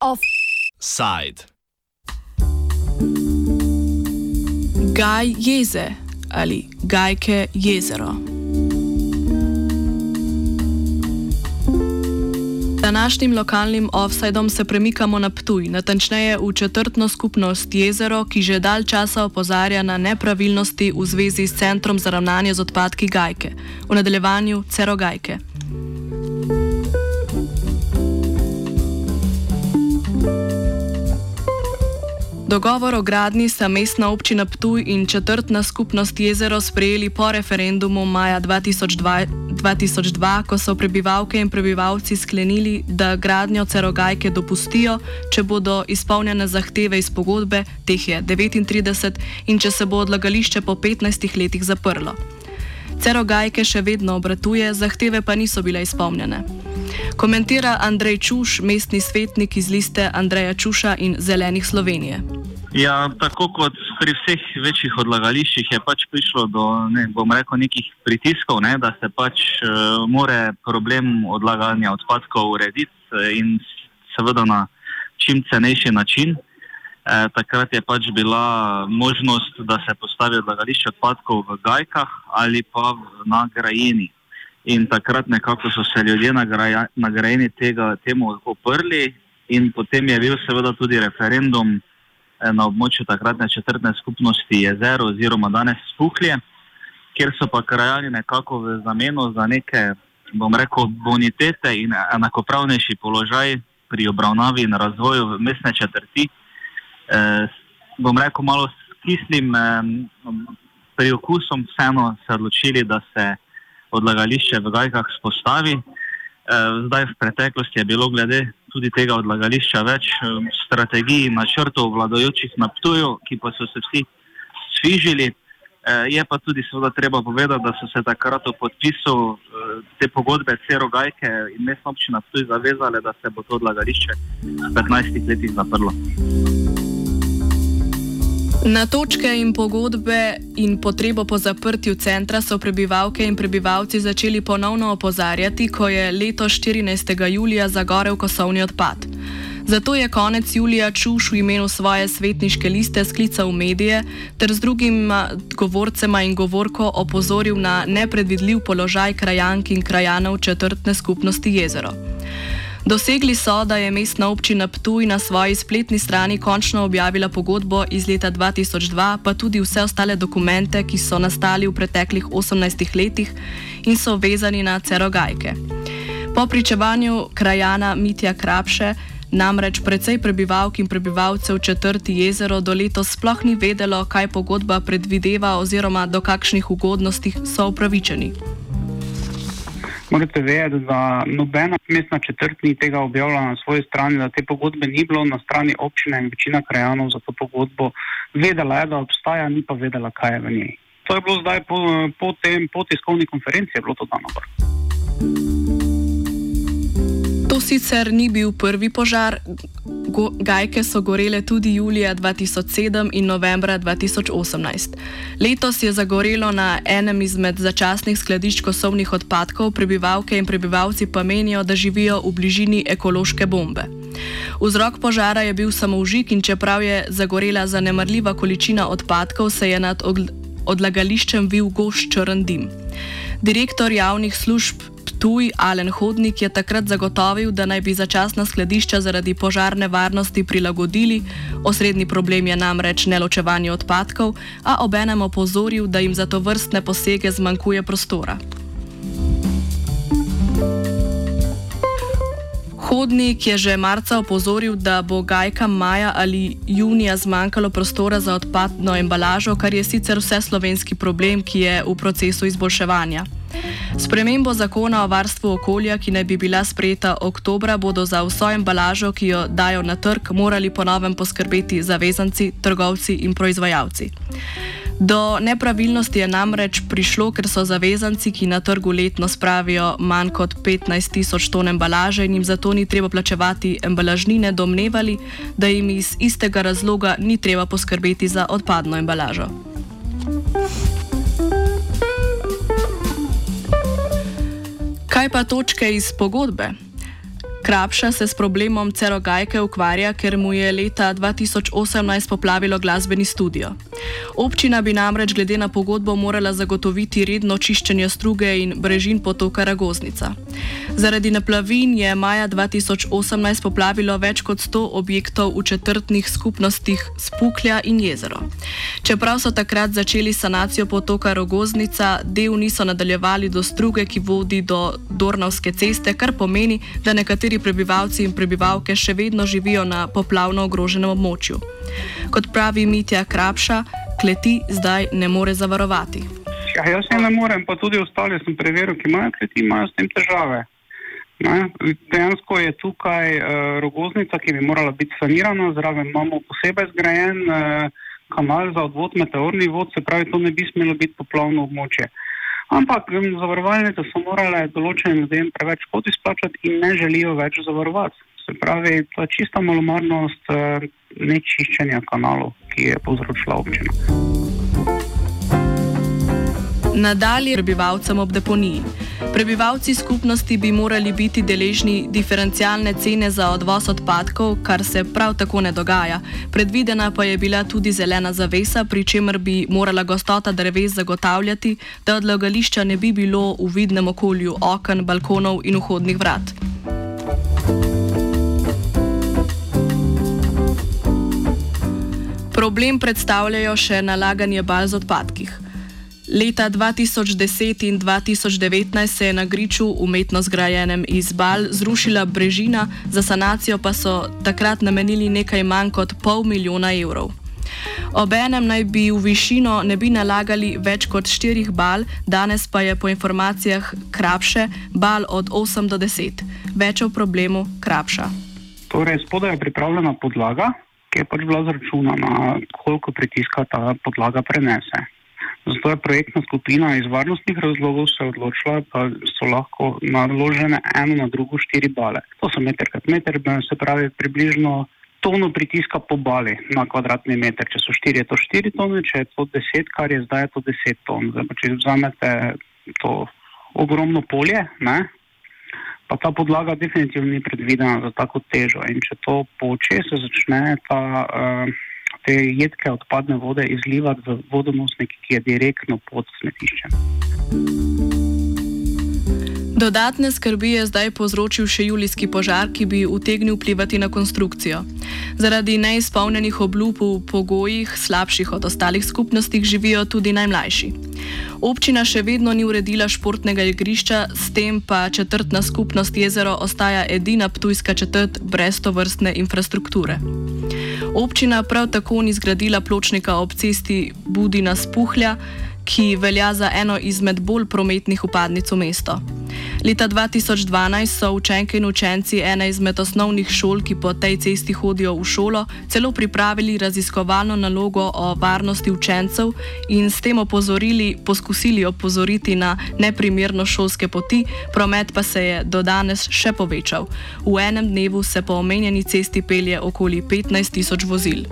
Offside. Gaj jeze ali gajke jezero. Današnjim lokalnim offsajdom se premikamo na Ptuj, natančneje v četrtno skupnost jezero, ki že dalj časa opozarja na nepravilnosti v zvezi s Centrom za ravnanje z odpadki Gajke, v nadaljevanju Cero Gajke. Dogovor o gradni sta mestna občina Ptuj in četrtna skupnost jezero sprejeli po referendumu maja 2002, 2002, ko so prebivalke in prebivalci sklenili, da gradnjo cerogajke dopustijo, če bodo izpolnjene zahteve iz pogodbe, teh je 39, in če se bo odlagališče po 15 letih zaprlo. Cerogajke še vedno obratuje, zahteve pa niso bile izpolnjene. Komentira Andrej Čuš, mestni svetnik iz liste Andreja Čuša in Zelenih Slovenije. Ja, tako kot pri vseh večjih odlagališčih je pač prišlo do ne, rekel, nekih pritiskov, ne, da se pač uh, more problem odlaganja odpadkov urediti eh, in seveda na čim cenejši način. E, takrat je pač bila možnost, da se postavi odlagališče odpadkov v Gajkah ali pa na Grajeni. In takrat nekako so se ljudje na Grajeni tega temu oprli in potem je bil seveda tudi referendum. Na območju takratne četrtne skupnosti jezero oziroma danes Spuhlje, kjer so pa krajani nekako v zameno za neke, bom rekel, bonitete in enakopravnejši položaj pri obravnavi in razvoju mestne četrti. Eh, bom rekel, malo s kislim eh, priokusom vseeno se odločili, da se odlagališče v Gajkah spostavi. Eh, zdaj v preteklosti je bilo glede tudi tega odlagališča več um, strategij in načrtov vladajočih na Ptuju, ki pa so se vsi svižili. Eh, je pa tudi seveda treba povedati, da so se takrat v podpisu eh, te pogodbe Cero Gajke in mestna občina Ptuj zavezale, da se bo to odlagališče v 15 letih zaprlo. Na točke in pogodbe in potrebo po zaprtju centra so prebivalke in prebivalci začeli ponovno opozarjati, ko je leto 14. julija zagorel kosovni odpad. Zato je konec julija Čuš v imenu svoje svetniške liste sklical medije ter z drugima govorcema in govorko opozoril na nepredvidljiv položaj krajank in krajanov četrtne skupnosti jezero. Dosegli so, da je mestna občina Ptuj na svoji spletni strani končno objavila pogodbo iz leta 2002, pa tudi vse ostale dokumente, ki so nastali v preteklih 18 letih in so vezani na cerogajke. Po pričevanju krajana Mitja Krapše, namreč precej prebivalk in prebivalcev četrti jezero do letos sploh ni vedelo, kaj pogodba predvideva oziroma do kakšnih ugodnosti so upravičeni morate vedeti, da nobena mestna četrt ni tega objavila na svoji strani, da te pogodbe ni bilo na strani občine in večina krajanov za to pogodbo vedela je, da obstaja, ni pa vedela, kaj je v njej. To je bilo zdaj po, po, tem, po tiskovni konferenci, je bilo to dano. To sicer ni bil prvi požar, Gajke so gorele tudi julija 2007 in novembra 2018. Letos je zagorelo na enem izmed začasnih skladišč kosovnih odpadkov, prebivalke in prebivalci pa menijo, da živijo v bližini ekološke bombe. Vzrok požara je bil samoužik in čeprav je zagorela zanemrljiva količina odpadkov, se je nad odlagališčem vil gošč črn dim. Direktor javnih služb Tuj Alen Hodnik je takrat zagotovil, da naj bi začasna skladišča zaradi požarne varnosti prilagodili, osrednji problem je namreč neločevanje odpadkov, a obenem opozoril, da jim za to vrstne posege zmanjkuje prostora. Hodnik je že marca opozoril, da bo gajka maja ali junija zmanjkalo prostora za odpadno embalažo, kar je sicer vse slovenski problem, ki je v procesu izboljševanja. Spremembo zakona o varstvu okolja, ki naj bi bila sprejeta oktobra, bodo za vso embalažo, ki jo dajo na trg, morali ponovem poskrbeti zavezanci, trgovci in proizvajalci. Do nepravilnosti je namreč prišlo, ker so zavezanci, ki na trgu letno spravijo manj kot 15 tisoč ton embalaže in jim zato ni treba plačevati embalažnine, domnevali, da jim iz istega razloga ni treba poskrbeti za odpadno embalažo. Kaj pa točke iz pogodbe? Krapša se s problemom Cerogajke ukvarja, ker mu je leta 2018 poplavilo glasbeni studio. Občina bi namreč glede na pogodbo morala zagotoviti redno čiščenje struge in brežin potoka Ragoznica. Zaradi naplavin je maja 2018 poplavilo več kot 100 objektov v četrtnih skupnostih Spuklja in jezero. Čeprav so takrat začeli sanacijo potoka Rogoznica, del niso nadaljevali do struge, ki vodi do Dornavske ceste, kar pomeni, da nekateri prebivalci in prebivalke še vedno živijo na poplavno ogroženem območju. Kot pravi Mitja Krapša, kleti zdaj ne more zavarovati. Ja, jaz ne morem, pa tudi ostali sem preveril, ki imajo kleti, imajo s tem težave. Ne? Dejansko je tukaj uh, rogoznica, ki bi morala biti sanirana, zraven imamo posebej zgrajen uh, kanal za odvod meteornih vod, se pravi, to ne bi smelo biti poplavno območje. Ampak zavarovalnice so morale določenim ljudem preveč škod izplačati in ne želijo več zavarovati. Se pravi, to je čista malomarnost uh, nečiščenja kanalov, ki je povzročila občina. Nadalje prebivalcem ob deponiji. Prebivalci skupnosti bi morali biti deležni diferencialne cene za odvoz odpadkov, kar se prav tako ne dogaja. Predvidena pa je bila tudi zelena zavesa, pri čemer bi morala gostota dreves zagotavljati, da odlagališča ne bi bilo v vidnem okolju oken, balkonov in vhodnih vrat. Problem predstavljajo še nalaganje bal z odpadkih. Leta 2010 in 2019 se je na Griču, umetno zgrajenem iz bal, zrušila brežina, za sanacijo pa so takrat namenili nekaj manj kot pol milijona evrov. Obenem naj bi v višino ne bi nalagali več kot štirih bal, danes pa je po informacijah krapše bal od 8 do 10. Več o problemu krapša. Torej, spodaj je pripravljena podlaga, ki je pač bila zračunana, koliko pritiska ta podlaga prenese. Zato je projektna skupina iz varnostnih razlogov se odločila, da so lahko naložene eno na drugo štiri bale. To so meter krat meter, se pravi približno tono pritiska po bali na kvadratni meter. Če so štiri, je to štiri tone, če je to deset, kar je zdaj, je to deset ton. Zdaj, če vzamete to ogromno polje, ne, pa ta podlaga definitivno ni predvidena za tako težo. In če to poče, se začne ta. Uh, te jedke odpadne vode izlivati v vodonosnik, ki je direktno pod smetiščem. Dodatne skrbi je zdaj povzročil še julijski požar, ki bi utegnil vplivati na konstrukcijo. Zaradi neizpolnjenih obljub v pogojih, slabših od ostalih skupnosti, živijo tudi najmlajši. Občina še vedno ni uredila športnega igrišča, s tem pa četrtna skupnost jezero ostaja edina ptujska četrt brez to vrstne infrastrukture. Občina prav tako ni zgradila pločnika ob cesti Budina Spuhlja, ki velja za eno izmed bolj prometnih upadnic v mesto. Leta 2012 so učenke in učenci ene izmed osnovnih šol, ki po tej cesti hodijo v šolo, celo pripravili raziskovalno nalogo o varnosti učencev in s tem opozorili, poskusili opozoriti na neprimerno šolske poti, promet pa se je do danes še povečal. V enem dnevu se po omenjeni cesti pelje okoli 15 tisoč vozil.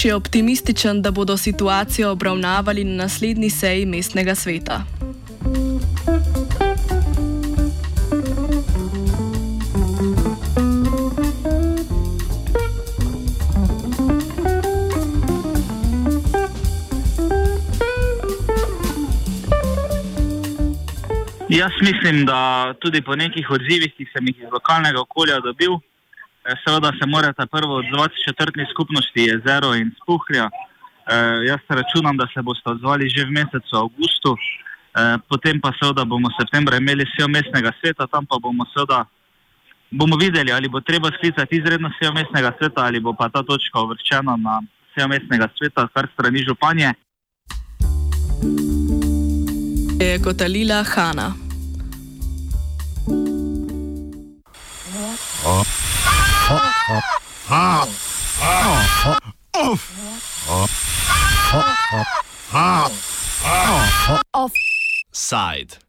Čuš je optimističen, da bodo situacijo obravnavali na naslednji seji mestnega sveta. Jaz mislim, da tudi po nekih odzivih, ki sem jih iz lokalnega okolja dobil, seveda se morate prvo odzvati četrtni skupnosti jezero in spuhlja. E, jaz računam, da se boste odzvali že v mesecu avgustu, e, potem pa seveda bomo v septembru imeli sejo mestnega sveta, tam pa bomo seveda bomo videli, ali bo treba sklicati izredno sejo mestnega sveta ali bo pa ta točka uvrščena na sejo mestnega sveta, kar strani županje. Je kot Alila Hanna. Offside.